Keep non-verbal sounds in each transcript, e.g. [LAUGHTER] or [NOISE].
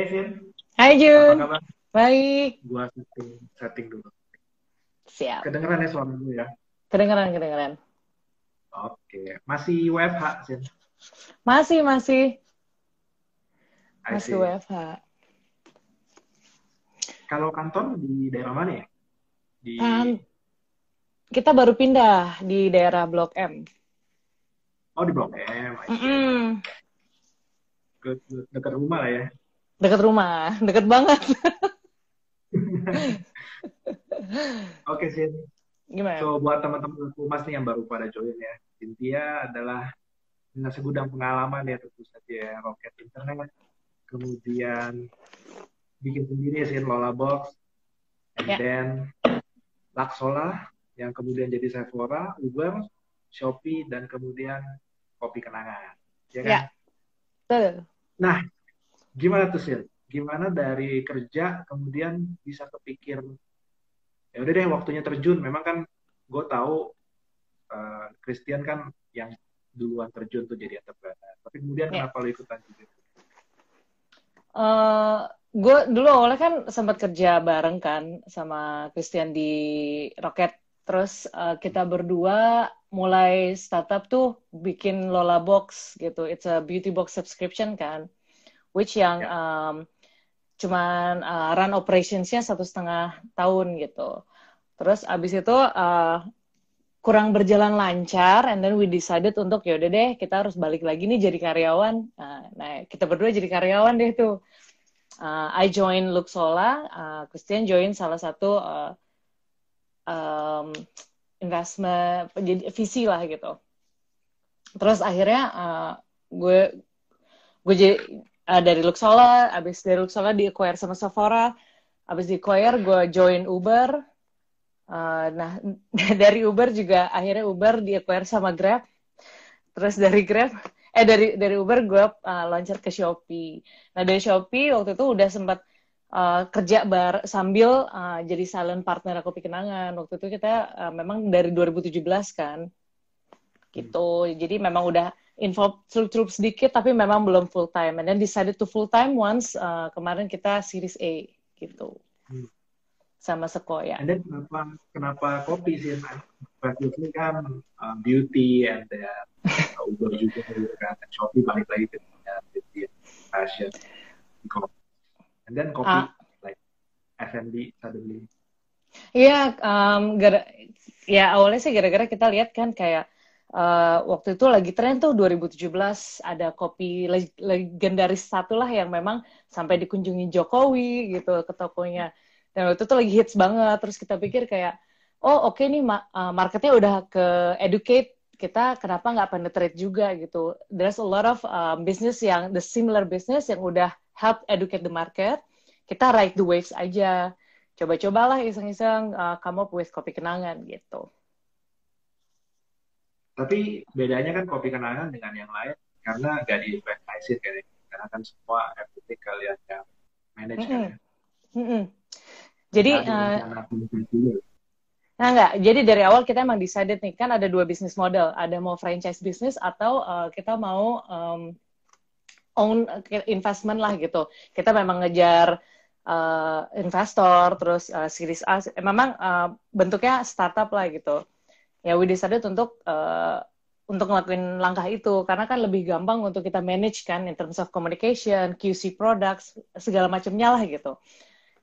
Hey Vin, Hai apa Jun, kabar? baik. Gua setting, setting dulu. Siap. Kedengeran ya suara dulu ya? Kedengeran, kedengeran. Oke, masih WFH, Vin. Masih, masih, masih. WFH. Kalau kantor di daerah mana ya? Di, Kan kita baru pindah di daerah Blok M. oh di Blok M. Ke, ke- dekat rumah lah ya. Deket rumah, deket banget. Oke, Vin. Gimana? So, buat teman-teman Humas nih yang baru pada join ya, Cynthia adalah dengan segudang pengalaman ya tentu saja ya, roket internet, kemudian bikin sendiri sih Lola Box, and Ya, then Laksola, yang kemudian jadi Sephora, Uber, Shopee, dan kemudian Kopi Kenangan. Ya kan? ya, betul. Nah, gimana tuh Sil? Gimana dari kerja kemudian bisa kepikir, ya udah deh waktunya terjun. Memang kan gue tahu eh, Christian kan yang duluan terjun tuh jadi entrepreneur. Tapi kemudian Ya. kenapa lo ikutan juga? eh gue dulu awalnya kan sempat kerja bareng kan sama Christian di Rocket. Terus eh, kita berdua mulai startup tuh bikin Lola Box gitu. It's a beauty box subscription kan, which yang Ya, em, cuman eh, run operationsnya satu setengah tahun gitu. Terus abis itu eh, kurang berjalan lancar, and then we decided untuk ya udah deh kita harus balik lagi nih jadi karyawan. Nah, nah, kita berdua jadi karyawan deh tuh. Uh, I join Luxola, uh, Christian join salah satu uh, um, investment jadi VC lah gitu. Terus akhirnya uh, gue gue jadi uh, dari Luxola, abis dari Luxola di acquire sama Sephora, abis di acquire gue join Uber. Uh, nah [LAUGHS] dari Uber juga akhirnya Uber di acquire sama Grab. Terus dari Grab, eh dari dari Uber gue uh, loncat ke Shopee. Nah dari Shopee waktu itu udah sempat uh, kerja bar sambil uh, jadi silent partner Kopi Kenangan. Waktu itu kita uh, memang dari 2017 kan, Hmm. gitu. Jadi memang udah info celup sedikit, tapi memang belum full time. And then decided to full time once uh, kemarin kita Series A gitu Hmm. sama Sequoia. And then kenapa kenapa kopi sih? Previously kan uh, beauty and then uh, Uber juga gitu kan. Shopee balik lagi ke beauty fashion, kopi. And then kopi Ah, like F&B suddenly. Iya, um, gara, ya awalnya sih gara-gara kita lihat kan kayak eh, waktu itu lagi tren tuh 2017 ada kopi leg- legendaris satu lah yang memang sampai dikunjungi Jokowi gitu ke tokonya. Dan waktu itu lagi hits banget. Terus kita pikir kayak, oh oke nih ma- eh, marketnya udah ke educate kita kenapa nggak penetrate juga gitu. There's a lot of um, business yang the similar business yang udah help educate the market. Kita ride the waves aja coba-cobalah iseng-iseng uh, come up with kopi kenangan gitu. Tapi bedanya kan kopi kenangan dengan yang lain karena gak di franchise kan ya. Karena kan semua everything kalian yang manage kan Mm-mm. ya. Mm-mm. Jadi, Nggak ada uh, nah enggak, jadi dari awal kita emang decided nih, kan ada dua bisnis model, ada mau franchise bisnis atau uh, kita mau um, own investment lah gitu. Kita memang ngejar uh, investor, terus uh, series A, memang uh, bentuknya startup lah gitu. Ya we decided untuk uh, untuk ngelakuin langkah itu karena kan lebih gampang untuk kita manage kan in terms of communication, QC products, segala macamnya lah gitu.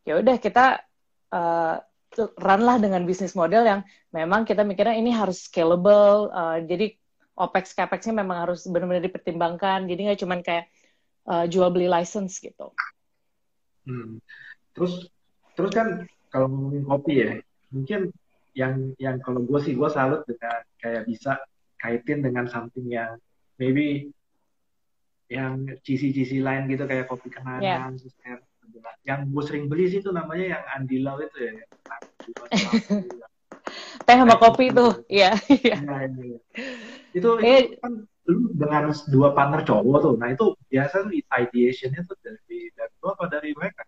Ya udah kita uh, run lah dengan bisnis model yang memang kita mikirnya ini harus scalable, uh, jadi OPEX CAPEX-nya memang harus benar-benar dipertimbangkan, jadi nggak cuman kayak uh, jual beli license gitu. Hmm. Terus terus kan kalau ngomongin kopi ya, mungkin yang yang kalau gue sih gue salut dengan kayak bisa kaitin dengan something yang maybe yang cici-cici lain gitu kayak kopi Ya, kenangan terus kayak yang gue sering beli sih itu namanya yang andilau itu ya [LAUGHS] teh sama kopi tuh, tuh. [LAUGHS] iya, iya. Iya, iya, itu itu Eh, kan lu dengan dua partner cowok tuh. Nah itu biasa ideationnya tuh dari dari lu apa dari mereka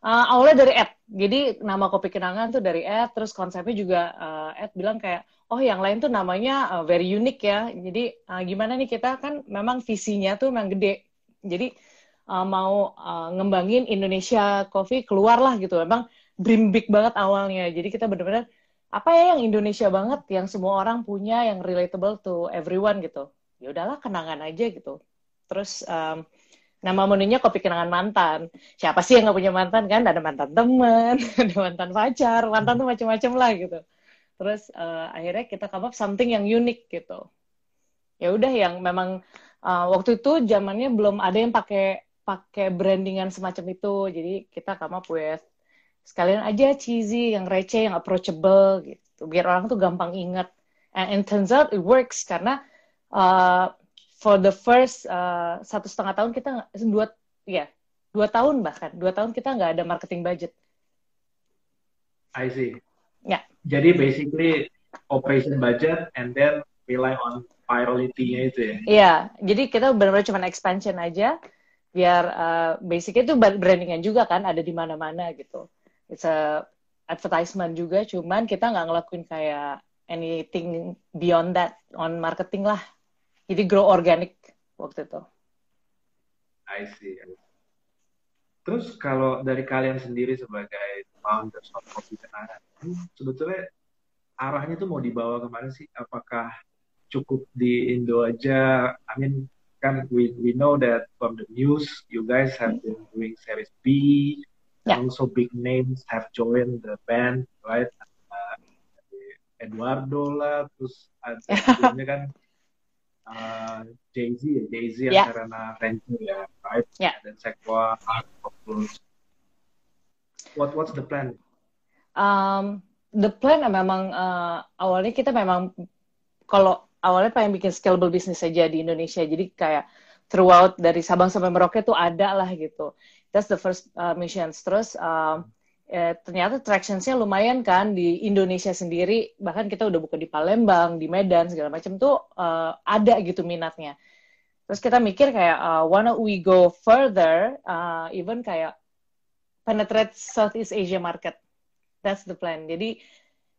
Uh, awalnya dari ad. Jadi nama kopi kenangan tuh dari ad, terus konsepnya juga uh, ad bilang kayak, oh yang lain tuh namanya uh, very unique ya. Jadi uh, gimana nih kita kan memang visinya tuh memang gede. Jadi uh, mau uh, ngembangin Indonesia Coffee keluarlah gitu. Emang dream big banget awalnya. Jadi kita benar-benar apa ya yang Indonesia banget, yang semua orang punya, yang relatable to everyone gitu. Ya udahlah kenangan aja gitu. Terus um, nama menunya kopi kenangan mantan. Siapa sih yang nggak punya mantan kan? Ada mantan temen, [LAUGHS] ada mantan pacar, mantan tuh macam-macam lah gitu. Terus uh, akhirnya kita up something yang unik gitu. Ya udah yang memang uh, waktu itu zamannya belum ada yang pakai pakai brandingan semacam itu. Jadi kita come up with sekalian aja cheesy, yang receh, yang approachable gitu. Biar orang tuh gampang ingat. And it turns out it works karena uh, for the first uh, satu setengah tahun kita dua ya dua tahun bahkan dua tahun kita nggak ada marketing budget. I see. Ya. Jadi basically operation budget and then rely on virality-nya itu ya. Iya, jadi kita benar-benar cuma expansion aja biar uh, basicnya itu brandingan juga kan ada di mana-mana gitu. It's a advertisement juga, cuman kita nggak ngelakuin kayak anything beyond that on marketing lah jadi grow organic waktu itu. I see. Terus kalau dari kalian sendiri sebagai founders of Kopi Kenangan, sebetulnya arahnya tuh mau dibawa ke mana sih? Apakah cukup di Indo aja? I mean, kan we we know that from the news you guys have been doing series B, yeah. also big names have joined the band, right? Uh, Eduardo lah, terus ada [LAUGHS] kan uh, Jay-Z ya, Jay-Z yang yeah. karena Ranger ya, right? Yeah. Dan Sekwa. What what's the plan? Um, the plan memang uh, awalnya kita memang kalau awalnya pengen bikin scalable business saja di Indonesia, jadi kayak throughout dari Sabang sampai Merauke tuh ada lah gitu. That's the first uh, mission. Terus uh, eh, ternyata tractionsnya lumayan kan di Indonesia sendiri. Bahkan kita udah buka di Palembang di Medan segala macam tuh uh, ada gitu minatnya. Terus kita mikir kayak uh, why not we go further uh, even kayak penetrate Southeast Asia market. That's the plan. Jadi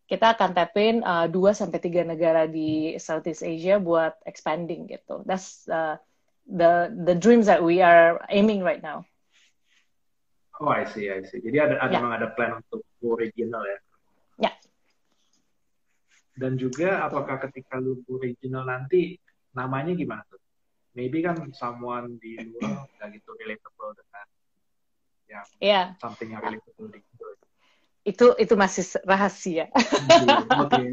kita akan tapin uh, 2 sampai tiga negara di Southeast Asia buat expanding gitu. That's uh, the the dreams that we are aiming right now Oh, I see, I see. Jadi ada, ada ya. memang ada plan untuk go regional ya? Ya. Dan juga apakah ketika lu go regional nanti namanya gimana tuh? Maybe kan someone di luar [CLEARS THROAT] nggak gitu relatable dengan yang yeah. something yang relatable di. Itu itu masih rahasia. okay.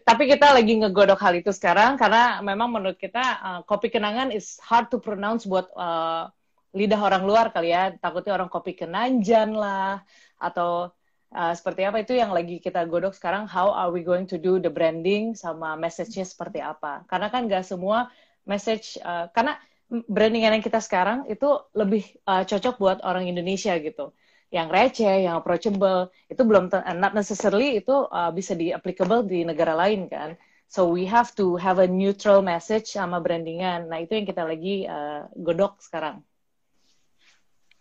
[LAUGHS] tapi kita lagi ngegodok hal itu sekarang karena memang menurut kita uh, kopi kenangan is hard to pronounce buat uh, lidah orang luar kali ya. Takutnya orang kopi kenanjan lah atau uh, seperti apa. Itu yang lagi kita godok sekarang how are we going to do the branding sama message-nya seperti apa. Karena kan gak semua message uh, karena brandingan yang kita sekarang itu lebih uh, cocok buat orang Indonesia gitu. Yang receh yang approachable itu belum not necessarily itu uh, bisa di applicable di negara lain kan. So we have to have a neutral message sama brandingan. Nah itu yang kita lagi uh, godok sekarang.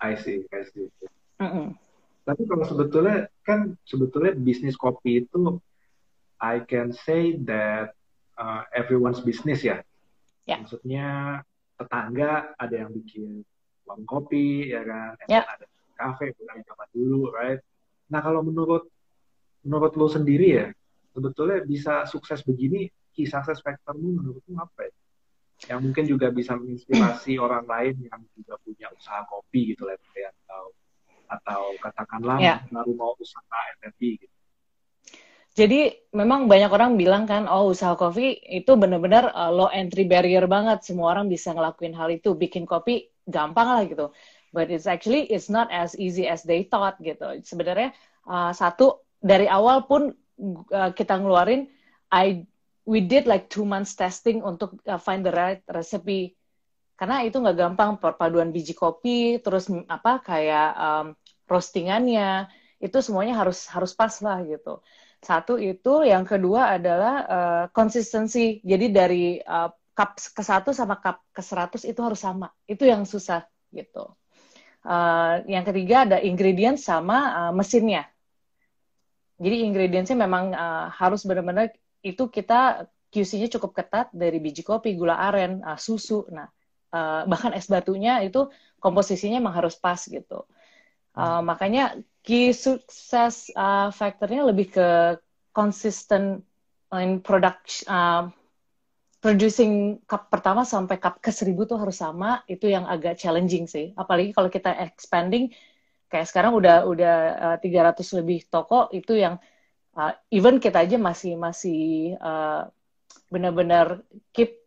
I see, I see. Mm -hmm. Tapi kalau sebetulnya kan sebetulnya bisnis kopi itu I can say that uh, everyone's business ya. Yeah. Maksudnya tetangga ada yang bikin warung kopi ya kan, yeah. ada kafe bukan zaman dulu, right? Nah kalau menurut menurut lo sendiri ya, sebetulnya bisa sukses begini, key success factormu menurutmu apa ya? Yang mungkin juga bisa menginspirasi [CLEARS THROAT] orang lain yang juga punya usaha kopi gitu lah ya atau atau katakanlah yeah. baru mau usaha FFB gitu. Jadi memang banyak orang bilang kan, oh usaha kopi itu benar-benar uh, low entry barrier banget, semua orang bisa ngelakuin hal itu, bikin kopi gampang lah gitu. But it's actually it's not as easy as they thought gitu. Sebenarnya uh, satu dari awal pun uh, kita ngeluarin, I we did like two months testing untuk uh, find the right recipe. Karena itu nggak gampang perpaduan biji kopi terus apa kayak um, roastingannya itu semuanya harus harus pas lah gitu. Satu itu yang kedua adalah uh, konsistensi. Jadi dari uh, cup ke satu sama cup ke seratus itu harus sama. Itu yang susah gitu. Uh, yang ketiga ada ingredient sama uh, mesinnya. Jadi ingredientsnya memang uh, harus benar-benar itu kita QC-nya cukup ketat dari biji kopi, gula aren, uh, susu. Nah, uh, bahkan es batunya itu komposisinya emang harus pas gitu. Uh, makanya key sukses uh, faktornya lebih ke konsisten in product uh, producing cup pertama sampai cup ke seribu tuh harus sama itu yang agak challenging sih apalagi kalau kita expanding kayak sekarang udah udah uh, 300 lebih toko itu yang uh, even kita aja masih masih uh, benar-benar keep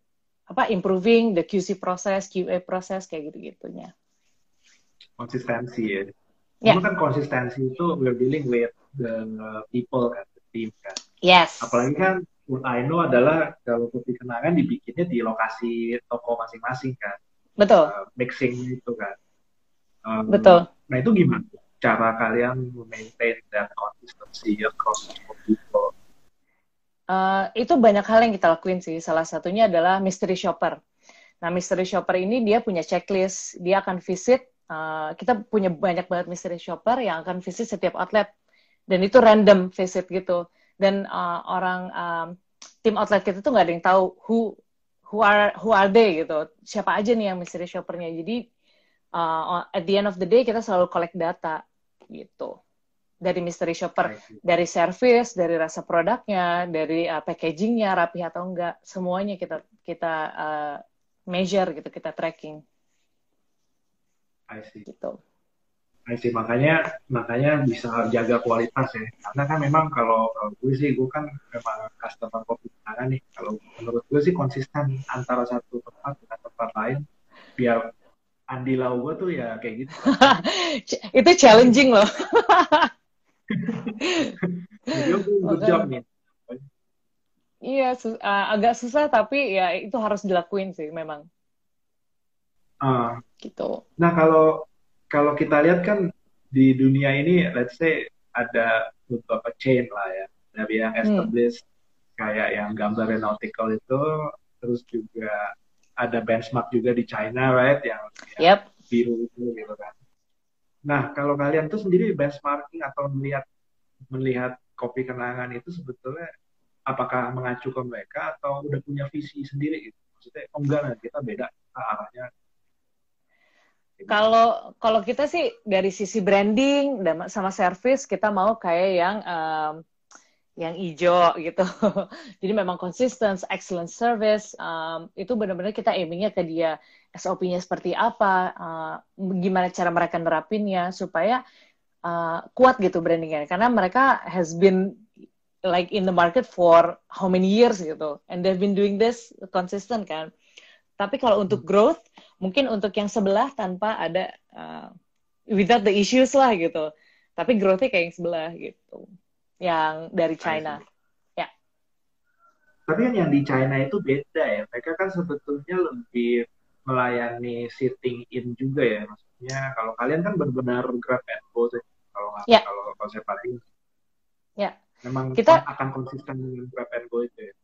apa improving the QC process, QA process kayak gitu-gitunya. Konsistensi ya. Yeah. Itu kan konsistensi itu we're dealing with the people kan, the team kan. Yes. Apalagi kan what I know adalah kalau kopi kenangan dibikinnya di lokasi toko masing-masing kan. Betul. Uh, mixing itu kan. Um, Betul. Nah itu gimana? Cara kalian maintain that consistency across people? Uh, itu banyak hal yang kita lakuin sih. Salah satunya adalah mystery shopper. Nah, mystery shopper ini dia punya checklist. Dia akan visit. Uh, kita punya banyak banget mystery shopper yang akan visit setiap outlet. Dan itu random visit gitu. Dan uh, orang um, tim outlet kita tuh nggak ada yang tahu who who are who are they gitu. Siapa aja nih yang mystery shoppernya. Jadi uh, at the end of the day kita selalu collect data gitu dari mystery shopper, dari service, dari rasa produknya, dari uh, packagingnya rapi atau enggak, semuanya kita kita uh, measure gitu, kita tracking. I see. Gitu. I see. Makanya makanya bisa jaga kualitas ya. Karena kan memang kalau, kalau gue sih gue kan memang customer kopi nih. Kalau menurut gue sih konsisten antara satu tempat dengan tempat lain biar Andi Lau gue tuh ya kayak gitu. [LAUGHS] itu challenging loh. Jadi good job nih. Iya, su uh, agak susah tapi ya itu harus dilakuin sih memang. Uh, gitu. Nah kalau kalau kita lihat kan di dunia ini, let's say ada beberapa chain lah ya, dari yang hmm. established hmm. kayak yang gambar nautical itu, terus juga ada benchmark juga di China, right? Yang, yang yep. biru itu gitu kan. Nah, kalau kalian tuh sendiri benchmarking atau melihat melihat kopi kenangan itu sebetulnya apakah mengacu ke mereka atau udah punya visi sendiri gitu? Maksudnya, oh enggak lah, kita beda kita arahnya. Kalau kalau kita sih dari sisi branding dan sama service kita mau kayak yang um, yang hijau gitu. [LAUGHS] Jadi memang konsisten, excellent service, um, itu benar-benar kita aimingnya ke dia. SOP-nya seperti apa, uh, gimana cara mereka nerapinnya supaya uh, kuat gitu brandingnya. Karena mereka has been like in the market for how many years gitu, and they've been doing this consistent kan. Tapi kalau untuk hmm. growth, mungkin untuk yang sebelah tanpa ada uh, without the issues lah gitu. Tapi growthnya kayak yang sebelah gitu yang dari China. Ya. Tapi kan yang di China itu beda ya. Mereka kan sebetulnya lebih melayani sitting in juga ya. Maksudnya kalau kalian kan benar-benar grab and go sih. Kalau ya. kalau konsep paling. Ya. Memang kita akan konsisten dengan grab and go itu ya.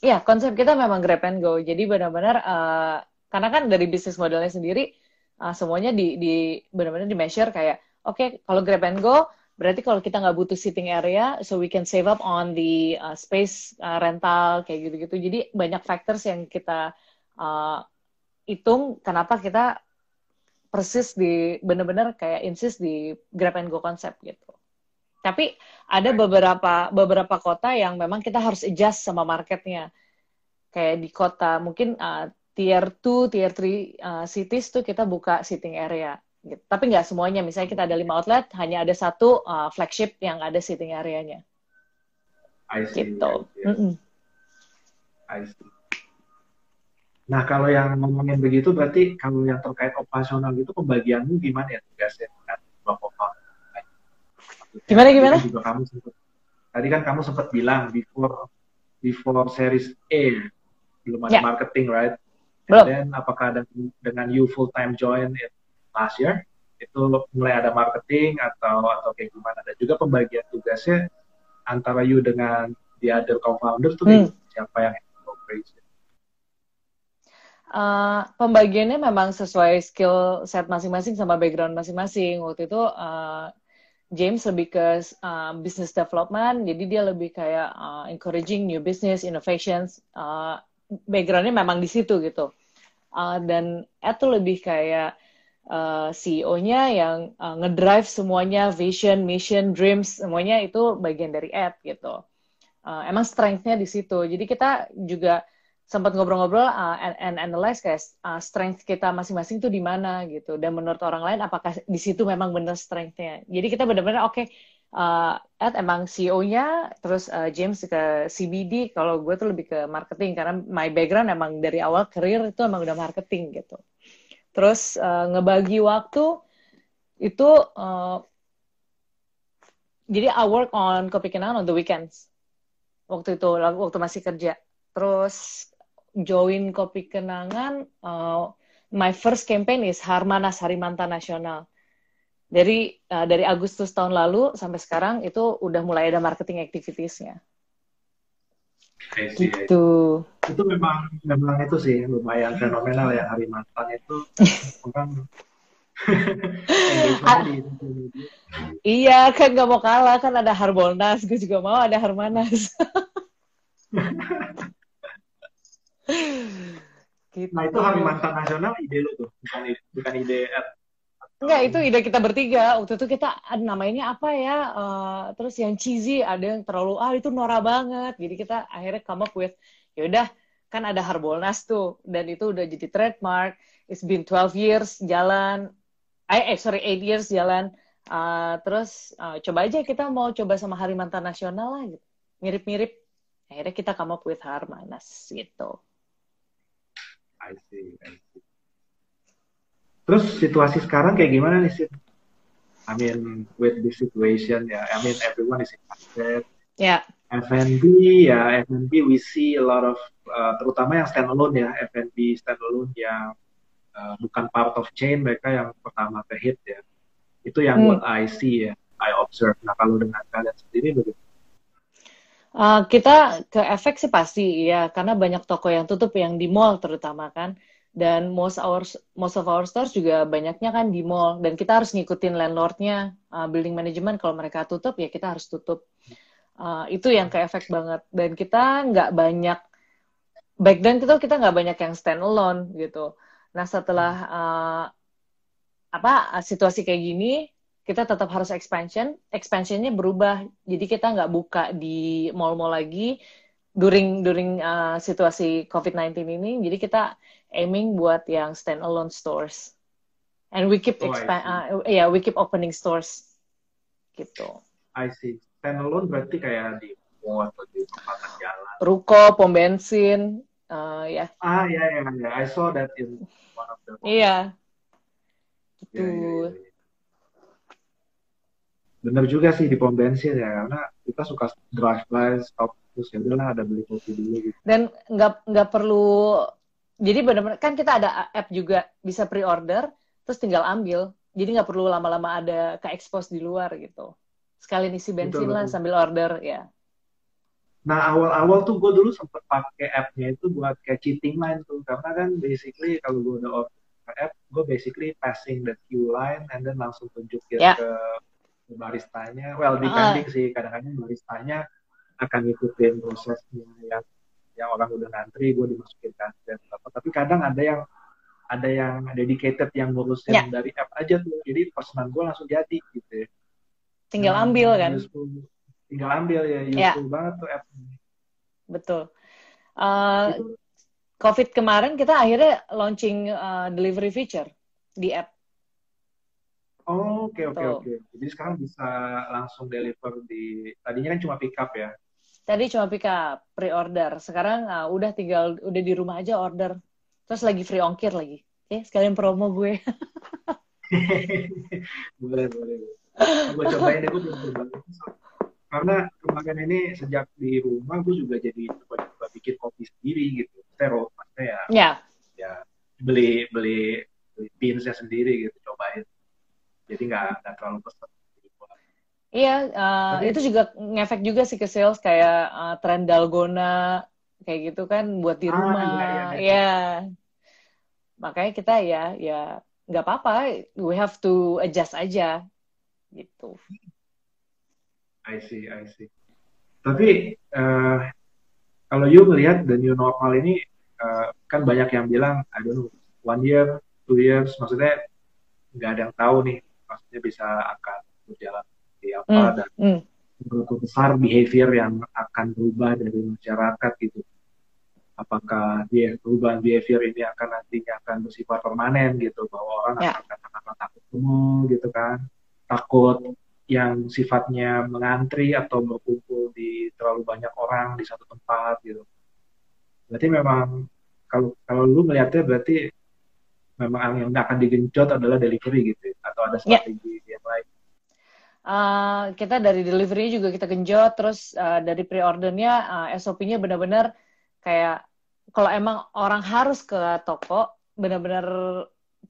Iya, konsep kita memang grab and go. Jadi benar-benar uh, karena kan dari bisnis modelnya sendiri uh, semuanya di, di benar-benar di measure kayak oke okay, kalau grab and go Berarti kalau kita nggak butuh sitting area, so we can save up on the uh, space uh, rental kayak gitu-gitu. Jadi banyak factors yang kita uh, hitung kenapa kita persis di bener-bener kayak insist di grab and go konsep gitu. Tapi ada beberapa beberapa kota yang memang kita harus adjust sama marketnya. Kayak di kota mungkin uh, tier 2, tier 3 uh, cities tuh kita buka sitting area Gitu. Tapi nggak semuanya. Misalnya kita ada lima outlet, hanya ada satu uh, flagship yang ada sitting area-nya. I see. Gitu. I see. Mm -mm. I see. Nah, kalau yang ngomongin begitu, berarti kalau yang terkait operasional itu pembagianmu gimana ya tugasnya dengan dua Gimana gimana? Juga kamu sempat, tadi kan kamu sempat bilang before before series A belum ada yeah. marketing, right? Belum. Dan apakah ada dengan you full time join last year itu mulai ada marketing atau atau kayak gimana dan juga pembagian tugasnya antara you dengan the other co-founder tuh hmm. siapa yang operation? Uh, pembagiannya memang sesuai skill set masing-masing sama background masing-masing. Waktu itu uh, James lebih ke uh, business development, jadi dia lebih kayak uh, encouraging new business, innovations. Uh, backgroundnya memang di situ gitu. uh, dan Ed tuh lebih kayak uh, CEO-nya yang uh, ngedrive semuanya vision, mission, dreams semuanya itu bagian dari Ed gitu. Uh, emang strength-nya di situ. Jadi kita juga sempat ngobrol-ngobrol uh, and, and analyze kayak uh, strength kita masing-masing itu di mana gitu dan menurut orang lain apakah di situ memang benar strength-nya jadi kita benar-benar oke okay, uh, Ed emang CEO-nya terus uh, James ke CBD kalau gue tuh lebih ke marketing karena my background emang dari awal career itu emang udah marketing gitu terus uh, ngebagi waktu itu uh, jadi I work on Kopi Kenangan on the weekends waktu itu waktu masih kerja terus join Kopi Kenangan, uh, my first campaign is Harmanas Harimanta Nasional. Dari uh, dari Agustus tahun lalu sampai sekarang itu udah mulai ada marketing activitiesnya. Gitu. Itu memang memang itu sih lumayan fenomenal ya Harimantan itu [LAUGHS] kan iya kan gak mau kalah kan ada Harbolnas gue juga mau ada Harmanas [LAUGHS] gitu. Nah itu hari mantan nasional ide lu tuh, bukan ide, bukan ide Enggak, itu ide kita bertiga. Waktu itu kita namanya apa ya? Uh, terus yang cheesy, ada yang terlalu ah itu Nora banget. Jadi kita akhirnya come up with ya udah kan ada Harbolnas tuh dan itu udah jadi trademark. It's been 12 years jalan. Eh, eh sorry 8 years jalan. Uh, terus uh, coba aja kita mau coba sama Hari Mantan Nasional lah gitu. Mirip-mirip. Akhirnya kita come up with Harmanas gitu. I see, I see. Terus situasi sekarang kayak gimana nih sih? I mean, with this situation ya, I mean everyone is impacted. Yeah. F&B ya, F&B we see a lot of, uh, terutama yang standalone ya, F&B standalone yang uh, bukan part of chain mereka yang pertama ke hit ya. Itu yang hmm. what I see ya, I observe. Nah kalau dengan kalian sendiri begitu? Uh, kita ke efek sih pasti ya karena banyak toko yang tutup yang di mall terutama kan dan most our most of our stores juga banyaknya kan di mall dan kita harus ngikutin landlordnya uh, building management kalau mereka tutup ya kita harus tutup uh, itu yang ke efek banget dan kita nggak banyak back then itu kita nggak banyak yang stand alone gitu nah setelah uh, apa situasi kayak gini kita tetap harus expansion. Expansionnya berubah, jadi kita nggak buka di mall-mall lagi during during uh, situasi COVID-19 ini. Jadi kita aiming buat yang stand alone stores. And we keep oh, expand, uh, yeah, we keep opening stores, gitu. I see. Stand alone berarti kayak di mall atau di tempat jalan. Ruko, pom bensin, uh, ya. Yeah. Ah ya ya ya. I saw that in one of the. Iya. Gitu. Yeah, yeah, yeah bener juga sih di pom bensin ya karena kita suka drive by stop terus ya udahlah ada beli kopi dulu gitu dan nggak nggak perlu jadi benar-benar kan kita ada app juga bisa pre-order terus tinggal ambil jadi nggak perlu lama-lama ada ke expose di luar gitu sekali isi bensin betul, lah betul. sambil order ya nah awal-awal tuh gue dulu sempet pakai appnya itu buat kayak cheating line tuh karena kan basically kalau gue udah order app gue basically passing the queue line and then langsung tunjukin yeah. ke baristanya well depending uh. sih kadang-kadang baristanya akan ngikutin prosesnya yang yang orang udah ngantri gue dimasukin ke apa tapi kadang ada yang ada yang dedicated yang ngurusin yeah. dari app aja tuh jadi pesanan gue langsung jadi gitu ya. Tinggal nah, ambil kan useful, tinggal ambil ya useful yeah. banget tuh app betul uh, covid kemarin kita akhirnya launching uh, delivery feature di app Oh, oke oke oke. Jadi sekarang bisa langsung deliver di tadinya kan cuma pick up ya. Tadi cuma pick up, pre-order. Sekarang uh, udah tinggal udah di rumah aja order. Terus lagi free ongkir lagi. Oke, sekalian promo gue. [LAUGHS] [LAUGHS] boleh, boleh. Gue cobain deh, gue belum coba. Karena kemarin ini sejak di rumah gue juga jadi coba-coba bikin kopi sendiri gitu. Terus maksudnya ya. Ya. Ya beli beli beli beansnya sendiri gitu cobain jadi nggak nggak terlalu pesan Iya, uh, Tapi, itu juga ngefek juga sih ke sales kayak uh, tren dalgona kayak gitu kan buat di ah, rumah. Iya, iya, iya. Ya. Makanya kita ya ya nggak apa-apa, we have to adjust aja gitu. I see, I see. Tapi uh, kalau you melihat the new normal ini uh, kan banyak yang bilang, I don't know, one year, two years, maksudnya nggak ada yang tahu nih, maksudnya bisa akan berjalan seperti apa mm. dan mm. berapa besar behavior yang akan berubah dari masyarakat gitu. Apakah dia perubahan behavior ini akan nantinya akan bersifat permanen gitu, bahwa orang yeah. akan katakanlah takut ketemu gitu kan, takut yang sifatnya mengantri atau berkumpul di terlalu banyak orang di satu tempat gitu. Berarti memang kalau kalau lu melihatnya berarti memang yang akan digenjot adalah delivery gitu atau ada ya. strategi yeah. yang lain. Uh, kita dari delivery juga kita genjot, terus uh, dari pre-ordernya uh, SOP-nya benar-benar kayak kalau emang orang harus ke toko, benar-benar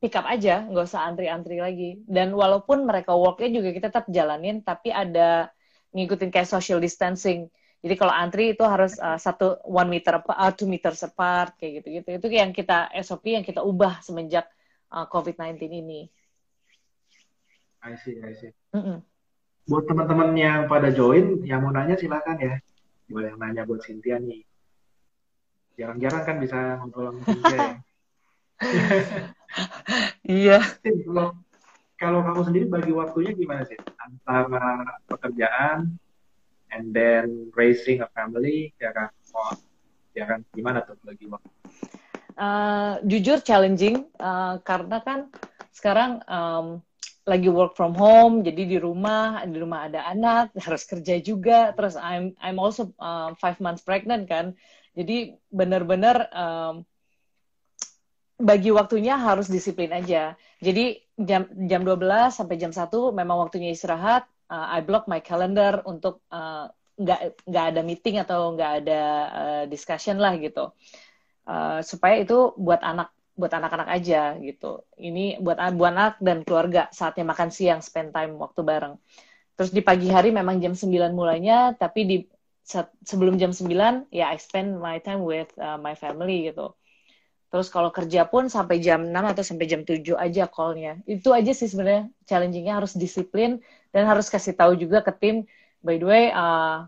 pick up aja, nggak usah antri-antri lagi. Dan walaupun mereka worknya juga kita tetap jalanin, tapi ada ngikutin kayak social distancing. Jadi kalau antri itu harus uh, satu one meter apa, uh, two meters apart kayak gitu-gitu. Itu yang kita SOP yang kita ubah semenjak uh, COVID-19 ini. I see, I see. Mm -mm. Buat teman-teman yang pada join, yang mau nanya silakan ya. Boleh yang nanya buat Cynthia nih. Jarang-jarang kan bisa ngobrol sama Cynthia ya. [LAUGHS] iya. Kalau kalau kamu sendiri bagi waktunya gimana sih antara pekerjaan and then raising a family ya kan? Oh, ya kan gimana tuh bagi waktu? Uh, jujur challenging uh, karena kan sekarang um, lagi work from home jadi di rumah di rumah ada anak harus kerja juga terus I'm I'm also uh, five months pregnant kan jadi benar-benar um, bagi waktunya harus disiplin aja. Jadi jam jam 12 sampai jam 1 memang waktunya istirahat. Uh, I block my calendar untuk uh, nggak uh, nggak ada meeting atau nggak ada uh, discussion lah gitu. Uh, supaya itu buat anak buat anak-anak aja gitu. Ini buat buat anak dan keluarga saatnya makan siang spend time waktu bareng. Terus di pagi hari memang jam 9 mulainya tapi di sebelum jam 9 ya I spend my time with uh, my family gitu Terus kalau kerja pun sampai jam 6 atau sampai jam 7 aja call-nya. Itu aja sih sebenarnya challenging-nya harus disiplin dan harus kasih tahu juga ke tim, by the way, uh,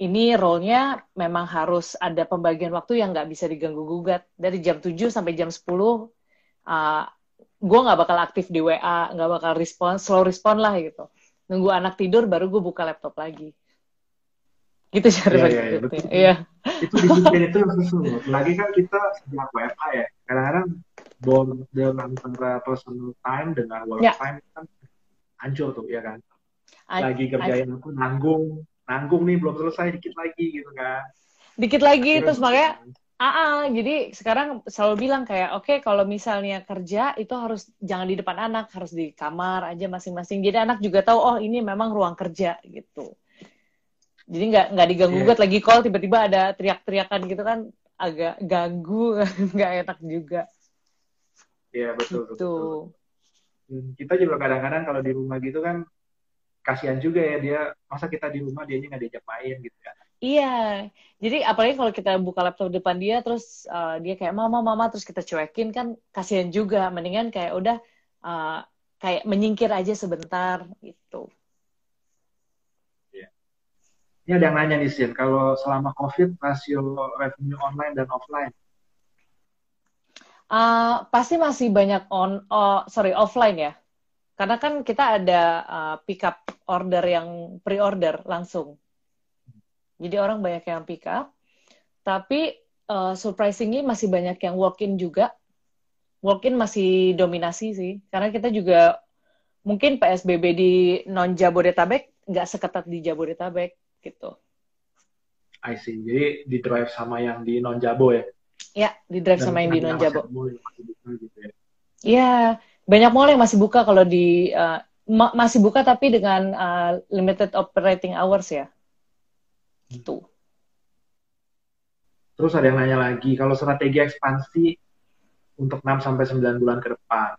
ini role-nya memang harus ada pembagian waktu yang nggak bisa diganggu-gugat. Dari jam 7 sampai jam 10, uh, gue nggak bakal aktif di WA, nggak bakal respon, slow respon lah gitu. Nunggu anak tidur, baru gue buka laptop lagi gitu cara yeah, yeah, yeah, betul. Iya. Itu disiplin [LAUGHS] itu yang susah. Lagi kan kita sejak WFH ya, kadang-kadang border antara personal time dengan work yeah. time kan hancur tuh ya kan. Lagi kerjain aku nanggung, nanggung nih belum selesai dikit lagi gitu kan. Dikit lagi terus, terus makanya Ah, ah, jadi sekarang selalu bilang kayak, oke okay, kalau misalnya kerja itu harus jangan di depan anak, harus di kamar aja masing-masing. Jadi anak juga tahu, oh ini memang ruang kerja gitu jadi nggak nggak diganggu yeah. gugat lagi call tiba-tiba ada teriak-teriakan gitu kan agak ganggu [LAUGHS] nggak enak juga. Iya yeah, betul, gitu. betul kita juga kadang-kadang kalau di rumah gitu kan kasihan juga ya dia masa kita di rumah dia nggak diajak main gitu ya iya. Jadi apalagi kalau kita buka laptop depan dia terus uh, dia kayak mama mama terus kita cuekin kan kasihan juga. Mendingan kayak udah uh, kayak menyingkir aja sebentar gitu ini ada yang nanya nih, Sin, kalau selama COVID rasio revenue online dan offline? Uh, pasti masih banyak on, oh, sorry offline ya, karena kan kita ada uh, pick up order yang pre-order langsung. Jadi orang banyak yang pick up, tapi uh, surprisingly masih banyak yang walk-in juga. Walk-in masih dominasi sih, karena kita juga mungkin PSBB di non Jabodetabek nggak seketat di Jabodetabek gitu. I see. Jadi di drive sama yang di non Jabo ya? Ya, di drive sama yang di non Jabo. Gitu ya? Iya, banyak mall yang masih buka kalau di uh, ma masih buka tapi dengan uh, limited operating hours ya. Itu. Terus ada yang nanya lagi, kalau strategi ekspansi untuk 6 sampai 9 bulan ke depan.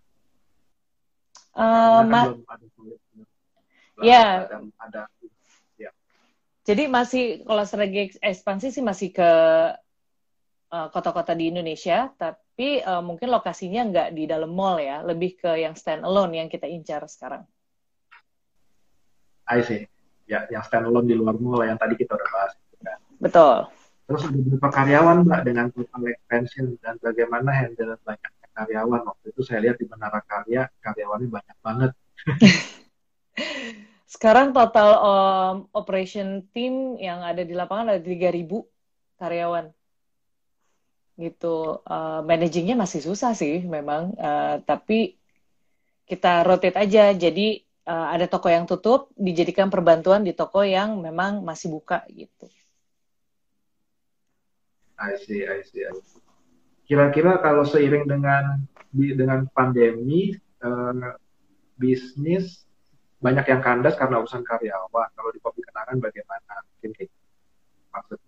Uh, kan ya. Ada, ada jadi masih kalau strategi ekspansi sih masih ke eh, kota-kota uh, di Indonesia, tapi uh, mungkin lokasinya nggak di dalam mall ya, lebih ke yang stand alone yang kita incar sekarang. I see. Ya, yang stand alone di luar mall yang tadi kita udah bahas. Kan? Betul. Terus ada beberapa karyawan mbak dengan total expansion dan bagaimana handle banyak karyawan. Waktu itu saya lihat di Menara Karya karyawannya banyak banget. [LAUGHS] Sekarang total um, operation team yang ada di lapangan ada 3.000 karyawan. Gitu. Uh, managingnya masih susah sih memang, uh, tapi kita rotate aja. Jadi uh, ada toko yang tutup, dijadikan perbantuan di toko yang memang masih buka gitu. I see, I see. Kira-kira kalau seiring dengan dengan pandemi, uh, bisnis banyak yang kandas karena urusan karyawan. Kalau di kopi kenangan bagaimana? Mungkin kayak gitu. maksud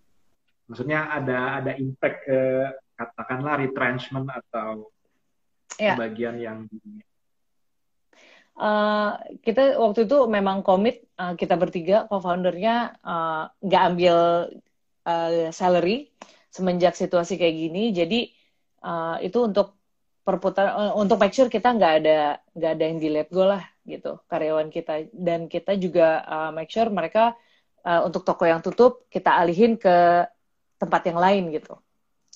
maksudnya ada ada impact ke katakanlah retrenchment atau ya. bagian yang Uh, kita waktu itu memang komit uh, kita bertiga co-foundernya uh, nggak uh, ambil uh, salary semenjak situasi kayak gini jadi uh, itu untuk perputar uh, untuk make sure kita nggak ada nggak ada yang di let go lah gitu karyawan kita. Dan kita juga uh, make sure mereka uh, untuk toko yang tutup kita alihin ke tempat yang lain gitu.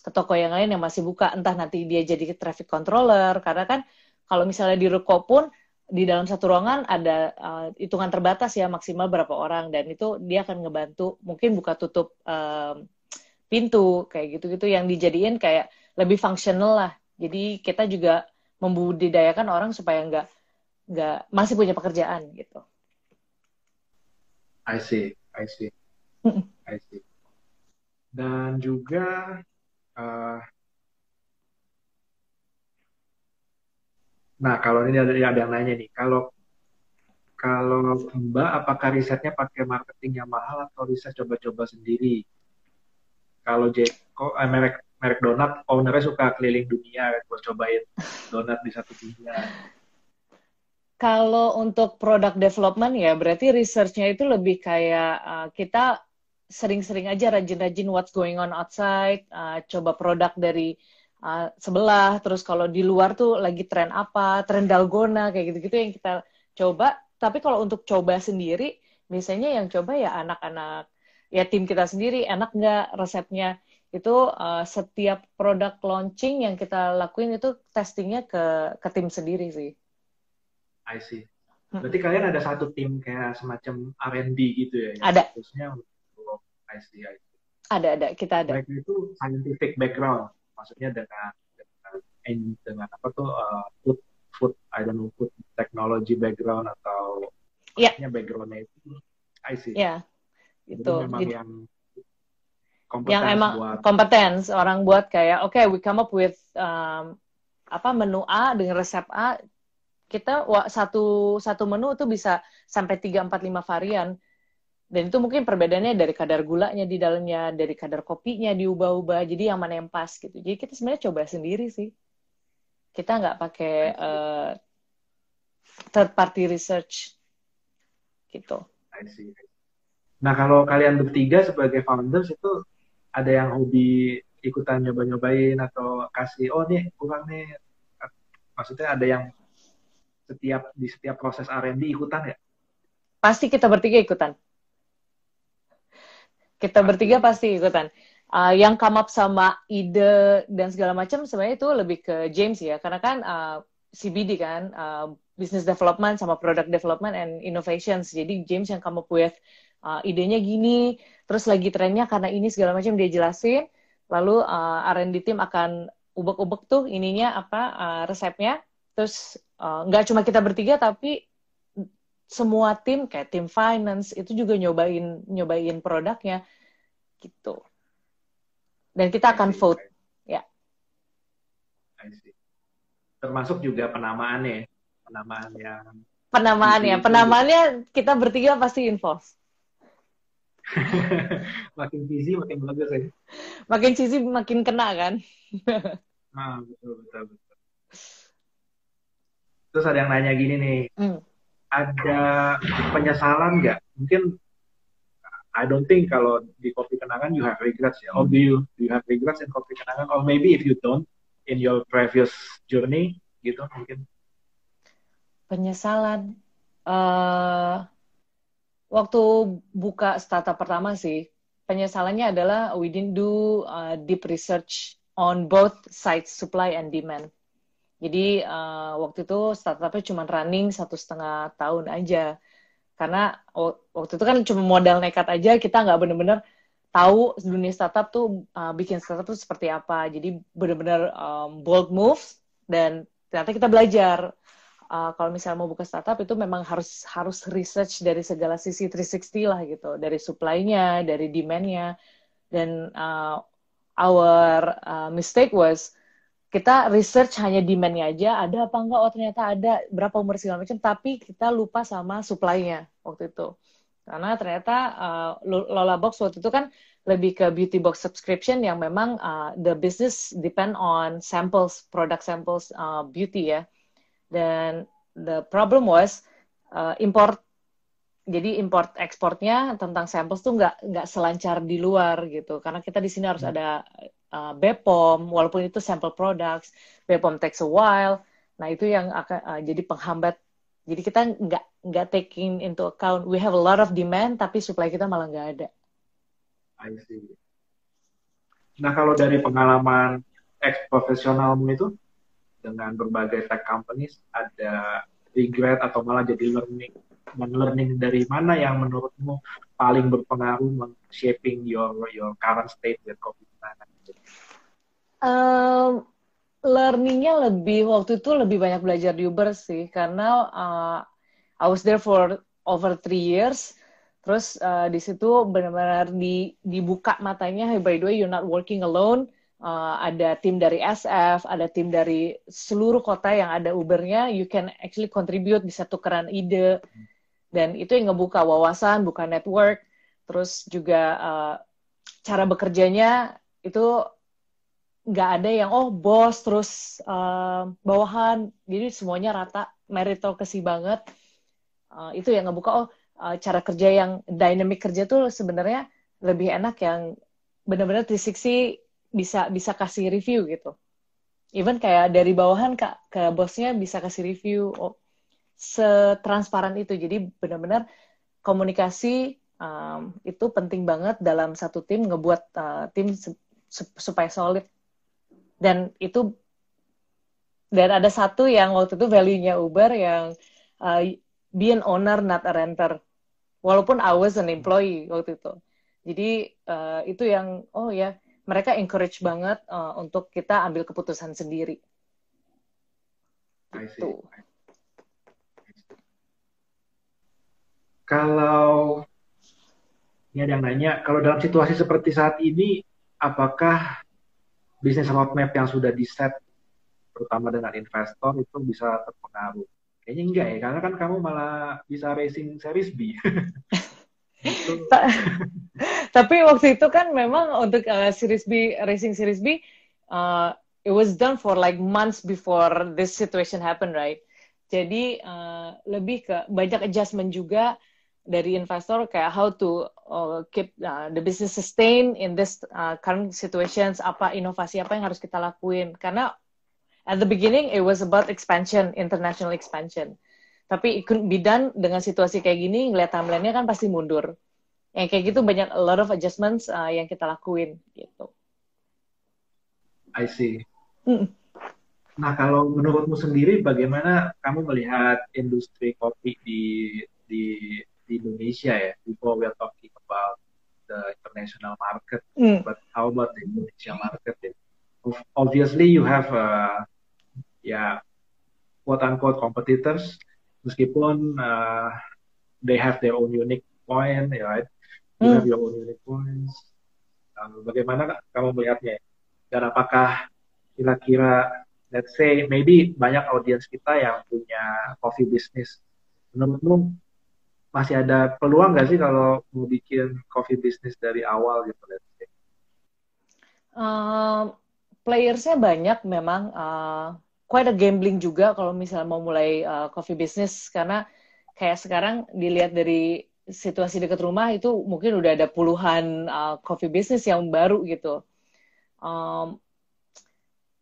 Ke toko yang lain yang masih buka entah nanti dia jadi traffic controller karena kan kalau misalnya di ruko pun di dalam satu ruangan ada uh, hitungan terbatas ya maksimal berapa orang dan itu dia akan ngebantu mungkin buka tutup um, pintu kayak gitu-gitu yang dijadiin kayak lebih fungsional lah jadi kita juga membudidayakan orang supaya nggak nggak masih punya pekerjaan gitu. I see, I see, I see. Dan juga uh, Nah, kalau ini ada, ada yang nanya nih, kalau kalau Mbak, apakah risetnya pakai marketing yang mahal atau riset coba-coba sendiri? Kalau Jeko, eh, merek merek donat, ownernya suka keliling dunia buat cobain donat di satu dunia. Kalau untuk product development ya, berarti researchnya itu lebih kayak uh, kita sering-sering aja rajin-rajin what's going on outside, uh, coba produk dari uh, sebelah, terus kalau di luar tuh lagi tren apa, tren dalgona kayak gitu-gitu yang kita coba. Tapi kalau untuk coba sendiri, biasanya yang coba ya anak-anak, ya tim kita sendiri, enak nggak resepnya. Itu uh, setiap produk launching yang kita lakuin itu testingnya ke, ke tim sendiri sih. I see. Berarti kalian ada satu tim kayak semacam R&D gitu ya? Ada. Khususnya untuk I see, I see. Ada, ada. Kita ada. Mereka itu scientific background maksudnya dengan dengan, dengan apa tuh uh, food food I don't know food technology background atau yeah. backgroundnya itu I see. Yeah. Itu. memang yang yang emang buat... kompeten orang buat kayak oke okay, we come up with um, apa menu A dengan resep A kita satu satu menu itu bisa sampai tiga empat lima varian dan itu mungkin perbedaannya dari kadar gulanya di dalamnya, dari kadar kopinya diubah-ubah. Jadi yang mana yang pas gitu. Jadi kita sebenarnya coba sendiri sih. Kita nggak pakai uh, third party research gitu. Nah kalau kalian bertiga sebagai founders itu ada yang hobi ikutan nyoba-nyobain atau kasih oh nih kurang nih maksudnya ada yang setiap di setiap proses R&D ikutan ya? Pasti kita bertiga ikutan kita bertiga pasti ikutan. Uh, yang come up sama ide dan segala macam sebenarnya itu lebih ke James ya, karena kan uh, ah, CBD kan, uh, business development sama product development and innovations. Jadi James yang come up with uh, idenya gini, terus lagi trennya karena ini segala macam dia jelasin, lalu uh, R&D team akan ubek-ubek tuh ininya apa uh, resepnya, terus nggak uh, cuma kita bertiga tapi semua tim kayak tim finance itu juga nyobain nyobain produknya. Gitu. Dan kita akan vote. Ya. Termasuk juga penamaannya, penamaan yang penamaannya, penamaannya kita bertiga pasti involve. [LAUGHS] makin cheesy makin bagus ya. Makin cheesy makin kena kan. nah, betul betul betul. Terus ada yang nanya gini nih. Hmm ada penyesalan nggak? Mungkin I don't think kalau di kopi kenangan you have regrets ya. Or do you do you have regrets in kopi kenangan? Or maybe if you don't in your previous journey gitu mungkin. Penyesalan. Uh, waktu buka startup pertama sih, penyesalannya adalah we didn't do uh, deep research on both sides supply and demand. Jadi uh, waktu itu startupnya cuma running satu setengah tahun aja. Karena waktu itu kan cuma modal nekat aja, kita nggak bener-bener tahu dunia startup tuh uh, bikin startup tuh seperti apa. Jadi bener-bener um, bold moves dan ternyata kita belajar. Uh, kalau misalnya mau buka startup itu memang harus harus research dari segala sisi 360 lah gitu, dari supply-nya, dari demand-nya, dan uh, our uh, mistake was kita research hanya demand-nya aja, ada apa enggak, oh ternyata ada, berapa umur segala macam, tapi kita lupa sama supply-nya waktu itu. Karena ternyata uh, Lola Box waktu itu kan lebih ke beauty box subscription yang memang uh, the business depend on samples, product samples uh, beauty ya. Dan the problem was uh, import jadi import ekspornya tentang samples tuh nggak nggak selancar di luar gitu karena kita di sini harus hmm. ada uh, BPOM walaupun itu sample products BPOM takes a while nah itu yang akan uh, jadi penghambat jadi kita nggak nggak taking into account we have a lot of demand tapi supply kita malah nggak ada. I see. Nah kalau dari pengalaman ex profesionalmu itu dengan berbagai tech companies ada regret atau malah jadi learning learning dari mana yang menurutmu paling berpengaruh shaping your your current state with COVID-19? Um, learningnya lebih waktu itu lebih banyak belajar di Uber sih karena uh, I was there for over three years. Terus uh, di situ benar-benar di, dibuka matanya, hey, by the way you're not working alone. Uh, ada tim dari SF, ada tim dari seluruh kota yang ada Ubernya. You can actually contribute, bisa tukeran ide. Dan itu yang ngebuka wawasan, buka network. Terus juga uh, cara bekerjanya itu nggak ada yang oh bos terus uh, bawahan jadi semuanya rata meritokrasi banget uh, itu yang ngebuka oh cara kerja yang dynamic kerja tuh sebenarnya lebih enak yang benar-benar 360 bisa bisa kasih review gitu. Even kayak dari bawahan ke ke bosnya bisa kasih review. Oh setransparan itu. Jadi benar-benar komunikasi um, itu penting banget dalam satu tim ngebuat uh, tim supaya solid. Dan itu dan ada satu yang waktu itu value-nya Uber yang uh, be an owner not a renter. Walaupun I was an employee waktu itu. Jadi uh, itu yang oh ya mereka encourage banget uh, untuk kita ambil keputusan sendiri itu kalau ini ada yang nanya kalau dalam situasi seperti saat ini apakah bisnis roadmap yang sudah di set terutama dengan investor itu bisa terpengaruh. Kayaknya enggak ya, karena kan kamu malah bisa racing series B. [LAUGHS] [LAUGHS] Tapi waktu itu kan memang untuk uh, series B, racing series B, uh, it was done for like months before this situation happened, right? Jadi uh, lebih ke banyak adjustment juga dari investor kayak how to uh, keep uh, the business sustain in this uh, current situations apa inovasi apa yang harus kita lakuin. Karena at the beginning it was about expansion international expansion tapi done dengan situasi kayak gini ngeliat timelinenya kan pasti mundur yang kayak gitu banyak a lot of adjustments uh, yang kita lakuin gitu I see mm. nah kalau menurutmu sendiri bagaimana kamu melihat industri kopi di di di Indonesia ya before we are talking about the international market mm. but how about the Indonesia market ya? obviously you have uh, ya quote unquote competitors meskipun uh, they have their own unique point ya right you have your own unique points um, bagaimana kamu melihatnya dan apakah kira-kira let's say maybe banyak audiens kita yang punya coffee business menurutmu masih ada peluang nggak sih kalau mau bikin coffee business dari awal gitu? Uh, playersnya banyak memang. Uh, quite a gambling juga kalau misalnya mau mulai uh, coffee business karena kayak sekarang dilihat dari situasi dekat rumah itu mungkin udah ada puluhan uh, coffee business yang baru gitu. Um,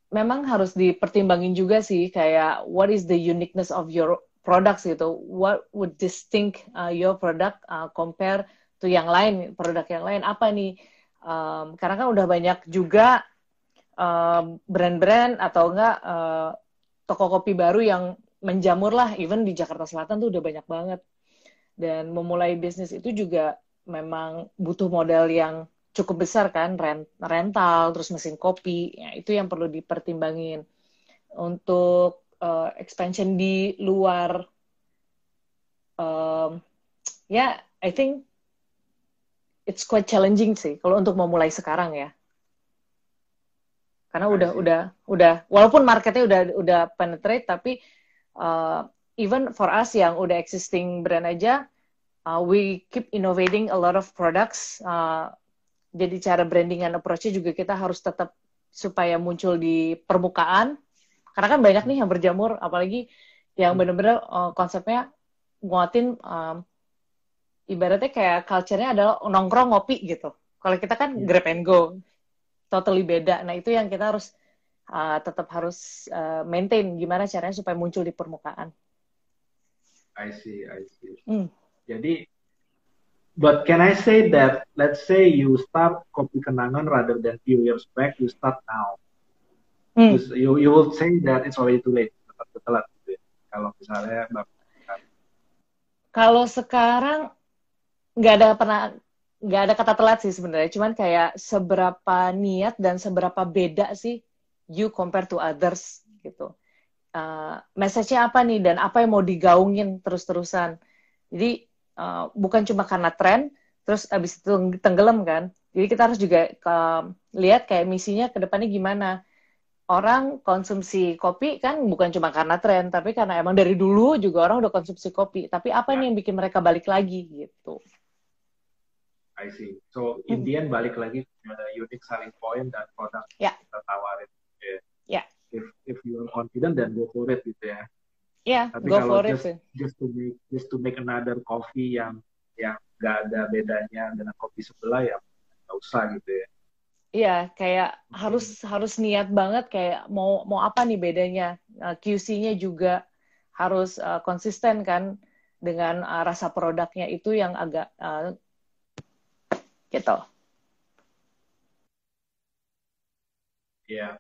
memang harus dipertimbangin juga sih kayak what is the uniqueness of your products gitu. What would distinct uh, your product uh, compare to yang lain, produk yang lain apa nih? Um, karena kan udah banyak juga brand brand-brand atau enggak uh, toko kopi baru yang menjamur lah, even di Jakarta Selatan tuh udah banyak banget. Dan memulai bisnis itu juga memang butuh modal yang cukup besar kan, rent, rental, terus mesin kopi, ya, itu yang perlu dipertimbangin. Untuk uh, expansion di luar, um, ya, yeah, I think it's quite challenging sih kalau untuk memulai sekarang ya. Karena udah udah udah walaupun marketnya udah udah penetrate tapi uh, even for us yang udah existing brand aja uh, we keep innovating a lot of products. Uh, jadi cara branding and approach-nya juga kita harus tetap supaya muncul di permukaan. Karena kan banyak nih yang berjamur, apalagi yang hmm. bener-bener uh, konsepnya nguatin um, ibaratnya kayak culture-nya adalah nongkrong ngopi gitu. Kalau kita kan yeah. grab and go, totally beda. Nah itu yang kita harus uh, tetap harus uh, maintain gimana caranya supaya muncul di permukaan. I see, I see. Mm. Jadi, but can I say that let's say you start kopi kenangan rather than few years back, you start now. Mm. You you will say that it's already too late, tetap telat gitu ya. Kalau misalnya kalau sekarang nggak ada pernah nggak ada kata telat sih sebenarnya. Cuman kayak seberapa niat dan seberapa beda sih you compare to others gitu. Uh, message-nya apa nih dan apa yang mau digaungin terus-terusan. Jadi uh, bukan cuma karena tren terus abis itu tenggelam kan. Jadi kita harus juga uh, lihat kayak misinya ke depannya gimana. Orang konsumsi kopi kan bukan cuma karena tren tapi karena emang dari dulu juga orang udah konsumsi kopi. Tapi apa nih yang bikin mereka balik lagi gitu I see. So in the end balik lagi pada unique selling point dan produk yeah. kita tawarin. Yeah. yeah. If if you are confident then go for it gitu ya. Yeah, Tapi go kalau for just, it. Just to make just to make another coffee yang yang gak ada bedanya dengan kopi sebelah ya nggak usah gitu ya. Iya, kayak hmm. harus harus niat banget kayak mau mau apa nih bedanya. Uh, QC-nya juga harus uh, konsisten kan dengan uh, rasa produknya itu yang agak uh, gitu. Iya.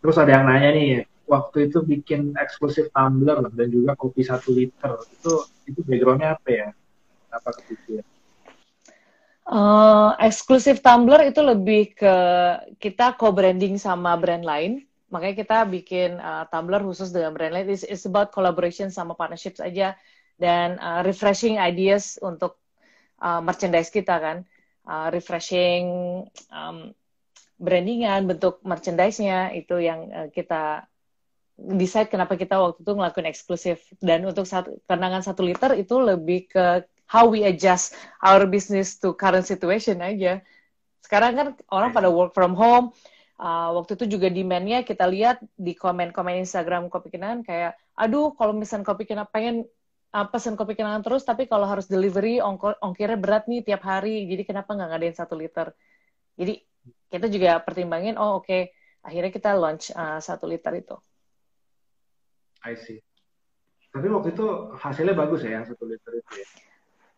Terus ada yang nanya nih, waktu itu bikin eksklusif tumbler dan juga kopi satu liter itu itu backgroundnya apa ya? Apa kepikiran? Uh, eksklusif tumbler itu lebih ke kita co-branding sama brand lain. Makanya kita bikin uh, tumbler khusus dengan brand lain. It's, it's about collaboration sama partnerships aja dan uh, refreshing ideas untuk uh, merchandise kita kan uh, refreshing um, brandingan, bentuk merchandise-nya itu yang uh, kita decide kenapa kita waktu itu ngelakuin eksklusif dan untuk satu kenangan satu liter itu lebih ke how we adjust our business to current situation aja. Sekarang kan orang pada work from home, uh, waktu itu juga demand-nya kita lihat di komen-komen Instagram Kopi Kenangan kayak, aduh kalau misalnya Kopi Kenangan pengen uh, pesan kopi kenangan terus, tapi kalau harus delivery ongkir, ongkirnya berat nih tiap hari, jadi kenapa nggak ngadain satu liter? Jadi kita juga pertimbangin, oh oke, okay. akhirnya kita launch uh, satu liter itu. I see. Tapi waktu itu hasilnya bagus ya yang satu liter itu ya?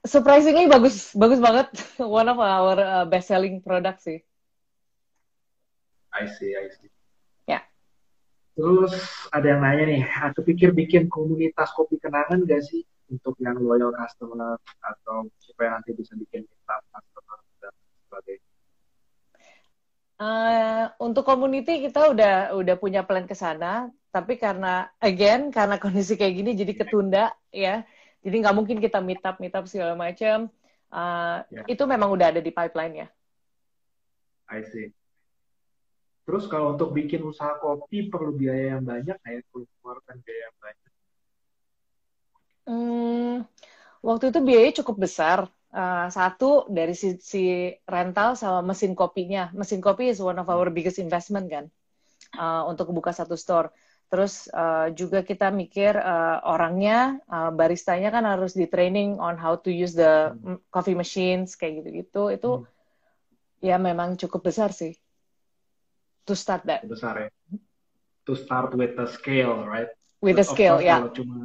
Surprisingly bagus, bagus banget. [LAUGHS] One of our uh, best selling product sih. I see, I see. Terus ada yang nanya nih, aku pikir bikin komunitas kopi kenangan gak sih untuk yang loyal customer atau supaya nanti bisa bikin meetup customer dan sebagainya? Uh, untuk community kita udah udah punya plan ke sana, tapi karena again karena kondisi kayak gini jadi ketunda ya, jadi nggak mungkin kita meet up meet up segala macam. Uh, yeah. Itu memang udah ada di pipeline ya. I see. Terus kalau untuk bikin usaha kopi perlu biaya yang banyak kayak keluarkan biaya yang banyak? Hmm, waktu itu biayanya cukup besar. Uh, satu dari sisi rental sama mesin kopinya. Mesin kopi is one of our biggest investment kan uh, untuk buka satu store. Terus uh, juga kita mikir uh, orangnya, uh, baristanya kan harus di training on how to use the hmm. coffee machines kayak gitu-gitu. Itu hmm. ya memang cukup besar sih to start that? Besar ya. To start with the scale, right? With the scale, ya. Yeah. Kalau cuma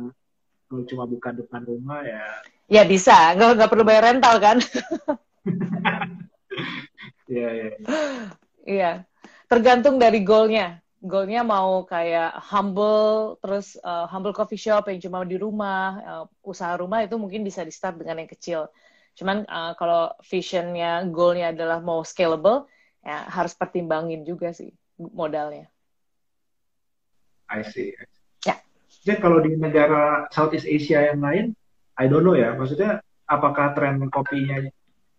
kalau cuma buka depan rumah ya. Ya bisa, nggak nggak perlu bayar rental kan? Iya [LAUGHS] iya. Iya, tergantung dari goalnya. goalnya mau kayak humble terus uh, humble coffee shop yang cuma di rumah uh, usaha rumah itu mungkin bisa di start dengan yang kecil cuman uh, kalau visionnya goalnya adalah mau scalable ya harus pertimbangin juga sih modalnya I see. Ya. Jadi kalau di negara Southeast Asia yang lain, I don't know ya. Maksudnya apakah tren kopinya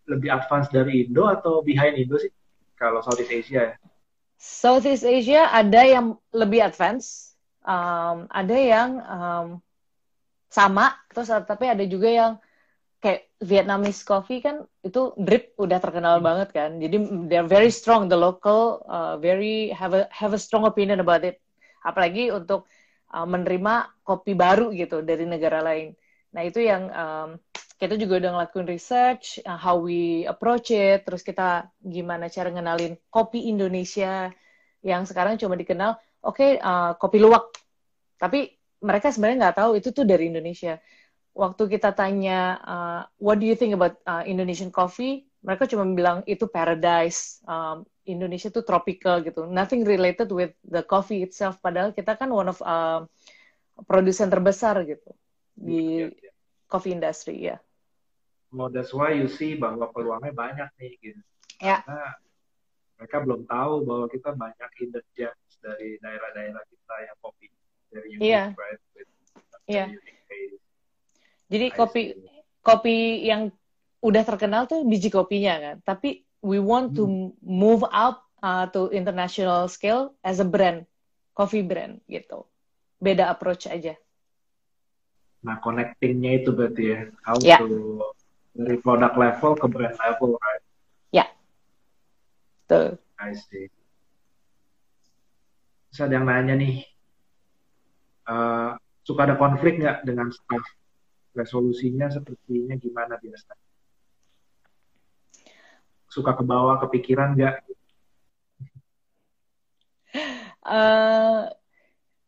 lebih advance dari Indo atau behind Indo sih? Kalau Southeast Asia ya. Southeast Asia ada yang lebih advance, um, ada yang um, sama, terus tapi ada juga yang kayak Vietnamese coffee kan itu drip udah terkenal hmm. banget kan, jadi they're very strong, the local uh, very have a have a strong opinion about it, apalagi untuk uh, menerima kopi baru gitu dari negara lain. Nah itu yang um, kita juga udah ngelakuin research uh, how we approach it terus kita gimana cara ngenalin kopi Indonesia yang sekarang cuma dikenal oke okay, uh, kopi luwak tapi mereka sebenarnya nggak tahu itu tuh dari Indonesia waktu kita tanya uh, what do you think about uh, Indonesian coffee mereka cuma bilang itu paradise um, Indonesia tuh tropical gitu nothing related with the coffee itself padahal kita kan one of uh, produsen terbesar gitu di yeah, yeah. coffee industry ya. Yeah well, that's why you see bahwa peluangnya banyak nih gitu. Ya. Karena mereka belum tahu bahwa kita banyak hidden gems dari daerah-daerah kita yang kopi dari unique yeah. right yeah. Jadi kopi kopi yang udah terkenal tuh biji kopinya kan, tapi we want to hmm. move up uh, to international scale as a brand, coffee brand gitu. Beda approach aja. Nah, connectingnya itu berarti ya, how yeah. to dari product level ke brand level, right? Ya. Betul. I see. Terus ada yang nanya nih, uh, suka ada konflik nggak dengan staff? Resolusinya sepertinya gimana biasa? Suka ke bawah, kepikiran nggak? Uh,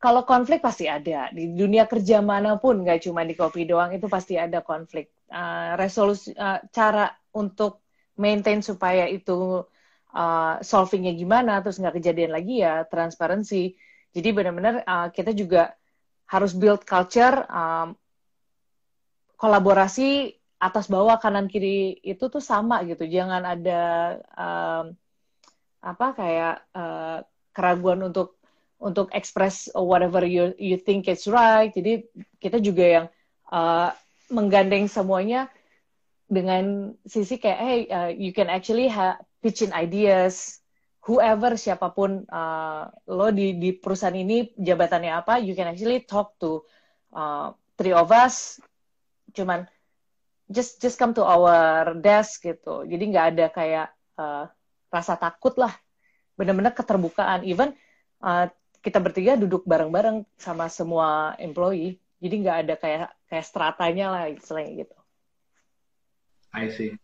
kalau konflik pasti ada di dunia kerja mana pun nggak cuma di kopi doang itu pasti ada konflik uh, resolusi uh, cara untuk maintain supaya itu uh, solvingnya gimana terus nggak kejadian lagi ya transparansi jadi benar-benar uh, kita juga harus build culture um, kolaborasi atas bawah kanan kiri itu tuh sama gitu. Jangan ada um, apa kayak uh, keraguan untuk untuk express whatever you you think is right. Jadi kita juga yang uh, menggandeng semuanya dengan sisi kayak hey uh, you can actually have pitching ideas. Whoever siapa pun uh, lo di di perusahaan ini jabatannya apa you can actually talk to uh, three of us cuman just just come to our desk gitu. Jadi nggak ada kayak uh, rasa takut lah. Benar-benar keterbukaan. Even uh, kita bertiga duduk bareng-bareng sama semua employee. Jadi nggak ada kayak kayak stratanya lah istilahnya gitu. I see.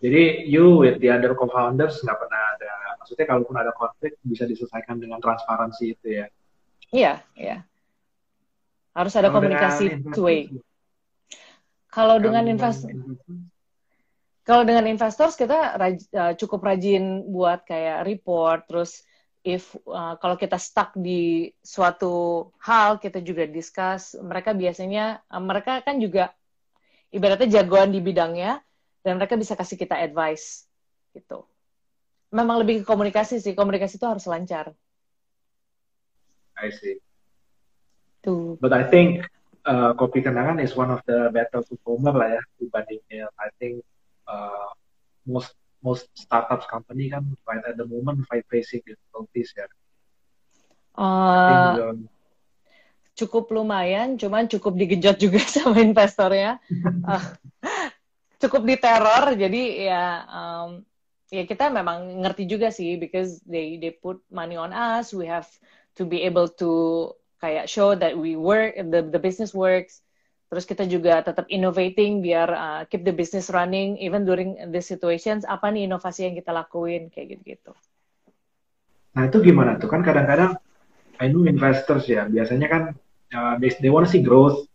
Jadi you with the other co-founders nggak pernah ada maksudnya kalaupun ada konflik bisa diselesaikan dengan transparansi itu ya? Iya iya. Harus ada kalau komunikasi two way kalau dengan investor? Kalau dengan investor kita raj, uh, cukup rajin buat kayak report terus if uh, kalau kita stuck di suatu hal kita juga discuss. Mereka biasanya uh, mereka kan juga ibaratnya jagoan di bidangnya dan mereka bisa kasih kita advice gitu. Memang lebih ke komunikasi sih komunikasi itu harus lancar. I see. Tuh. But I think uh, kopi kenangan is one of the better performer lah ya dibandingnya I think uh, most most startups company kan right at the moment fight facing difficulties ya. Uh, cukup lumayan, cuman cukup digenjot juga [LAUGHS] sama investornya. uh, [LAUGHS] cukup diteror, jadi ya um, ya kita memang ngerti juga sih because they they put money on us, we have to be able to kayak show that we work, the the business works Terus kita juga tetap innovating biar uh, keep the business running even during the situations. Apa nih inovasi yang kita lakuin kayak gitu-gitu. Nah itu gimana tuh kan kadang-kadang I know investors ya biasanya kan uh, they, they want to see growth.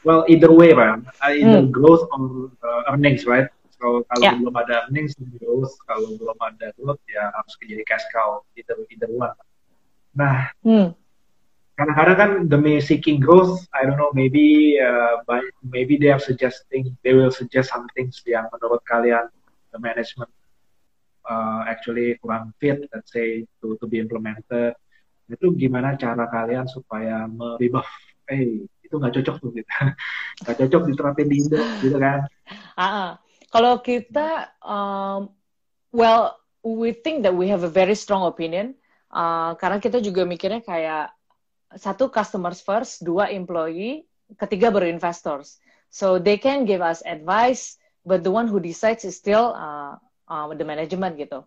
Well either way kan, either hmm. growth or uh, earnings right. So kalau yeah. belum ada earnings growth, kalau belum ada growth ya harus jadi cash cow either either one. Nah, hmm. Kadang-kadang kan demi seeking growth, I don't know, maybe uh, by, maybe they are suggesting, they will suggest some things yang menurut kalian the management uh, actually kurang fit, let's say, to to be implemented. Itu gimana cara kalian supaya merubah, eh itu nggak cocok tuh gitu, [LAUGHS] nggak cocok diterapin di Indo, gitu kan? Uh -uh. Kalau kita, um, well, we think that we have a very strong opinion Uh, karena kita juga mikirnya kayak satu customers first, dua employee, ketiga baru investors. So they can give us advice, but the one who decides is still uh, uh, the management gitu.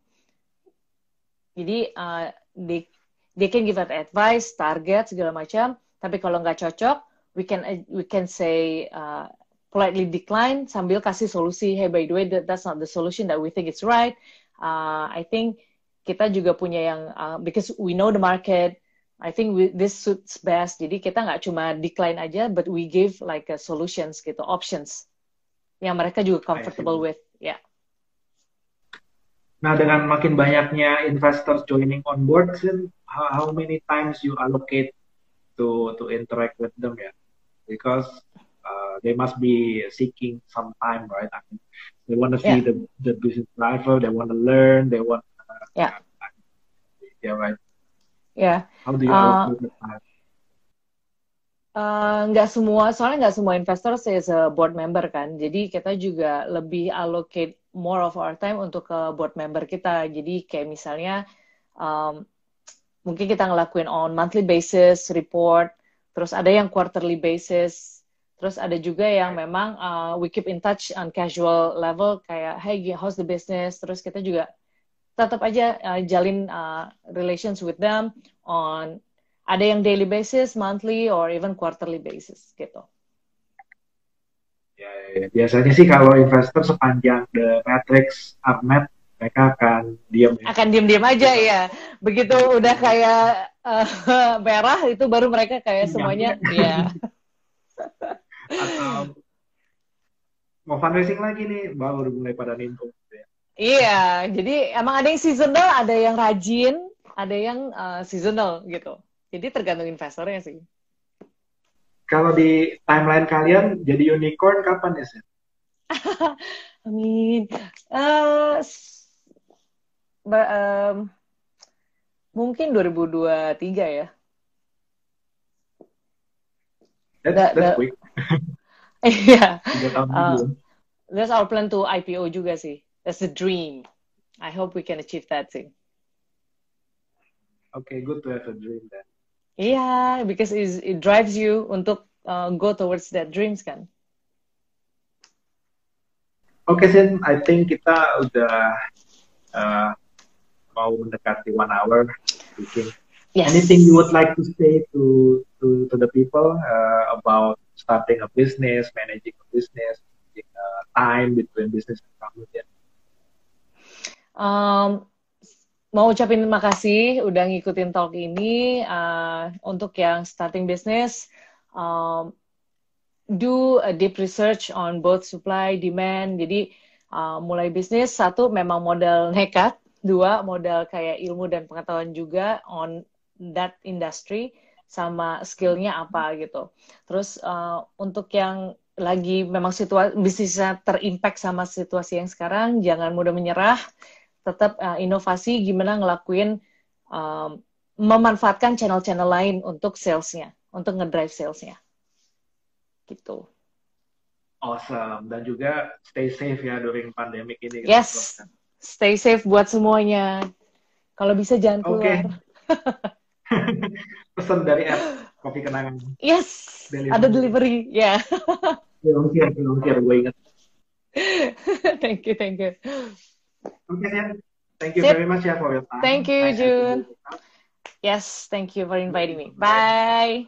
Jadi uh, they they can give us advice, target segala macam. Tapi kalau nggak cocok, we can we can say uh, politely decline sambil kasih solusi. Hey, by the way, that, that's not the solution that we think is right. Uh, I think kita juga punya yang uh, because we know the market I think we, this suits best jadi kita nggak cuma decline aja but we give like a solutions gitu options yang mereka juga comfortable with ya yeah. nah dengan makin banyaknya investors joining on board how, how many times you allocate to to interact with them ya because uh, they must be seeking some time right I mean, they want to see yeah. the the business driver they want to learn they want Yeah. Yeah, right. Yeah. How do you uh? Uh, nggak semua, soalnya nggak semua investor saya a board member kan, jadi kita juga lebih allocate more of our time untuk ke board member kita. Jadi kayak misalnya um, mungkin kita ngelakuin on monthly basis report, terus ada yang quarterly basis, terus ada juga yang memang uh, we keep in touch on casual level kayak hey how's the business, terus kita juga tetap aja uh, jalin uh, relations with them on ada yang daily basis, monthly, or even quarterly basis gitu. Ya, ya, biasanya sih kalau investor sepanjang the matrix are met, mereka akan diam. Ya. Akan diam-diam aja ya. Begitu udah kayak uh, [LAUGHS] merah itu baru mereka kayak semuanya ya. [LAUGHS] Atau mau fundraising lagi nih, baru mulai pada nimbrung. Iya, jadi emang ada yang seasonal, ada yang rajin, ada yang uh, seasonal gitu. Jadi tergantung investornya sih. Kalau di timeline kalian jadi unicorn kapan ya sih? [LAUGHS] Amin. Uh, um, mungkin 2023 ya. That's, that, that's that, quick. [LAUGHS] Iya. uh, that's our plan to IPO juga sih. That's a dream. I hope we can achieve that too. Okay, good to have a dream then. Yeah, because it drives you untuk uh, go towards that dreams kan. Oke, okay, Sin, I think kita udah uh, mau mendekati one hour speaking. Yes. Anything you would like to say to to, to the people uh, about starting a business, managing a business, uh, time between business and family? Um, mau ucapin terima kasih udah ngikutin talk ini. Uh, untuk yang starting business, um, do a deep research on both supply, demand. Jadi uh, mulai bisnis satu memang modal nekat, dua modal kayak ilmu dan pengetahuan juga on that industry sama skillnya apa gitu. Terus uh, untuk yang lagi memang situasi bisnisnya terimpact sama situasi yang sekarang, jangan mudah menyerah tetap uh, inovasi gimana ngelakuin um, memanfaatkan channel-channel lain untuk salesnya, untuk ngedrive salesnya, gitu. Awesome dan juga stay safe ya during pandemic ini. Yes, stay safe buat semuanya. Kalau bisa jangan keluar. Okay. [LAUGHS] Pesan dari app kopi kenangan. Yes, delivery. ada delivery, ya. Yeah. Ongkir, ongkir, gue inget. [LAUGHS] thank you, thank you. Okay, then. Thank you Sip. very much yeah, for your time. Thank you, June. Yes, thank you for inviting me. Bye.